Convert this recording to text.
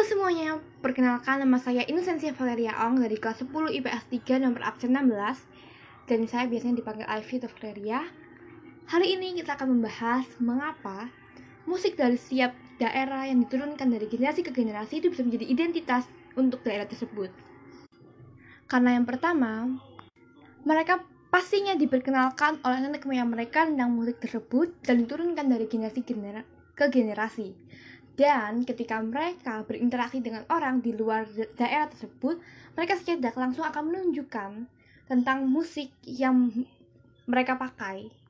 Halo semuanya, perkenalkan nama saya Inosensia Valeria Ong dari kelas 10 IPS 3 nomor absen 16 Dan saya biasanya dipanggil Ivy atau Valeria. Hari ini kita akan membahas mengapa musik dari setiap daerah yang diturunkan dari generasi ke generasi itu bisa menjadi identitas untuk daerah tersebut. Karena yang pertama, mereka pastinya diperkenalkan oleh nenek moyang mereka tentang musik tersebut dan diturunkan dari generasi gener ke generasi dan ketika mereka berinteraksi dengan orang di luar daerah tersebut, mereka secara langsung akan menunjukkan tentang musik yang mereka pakai.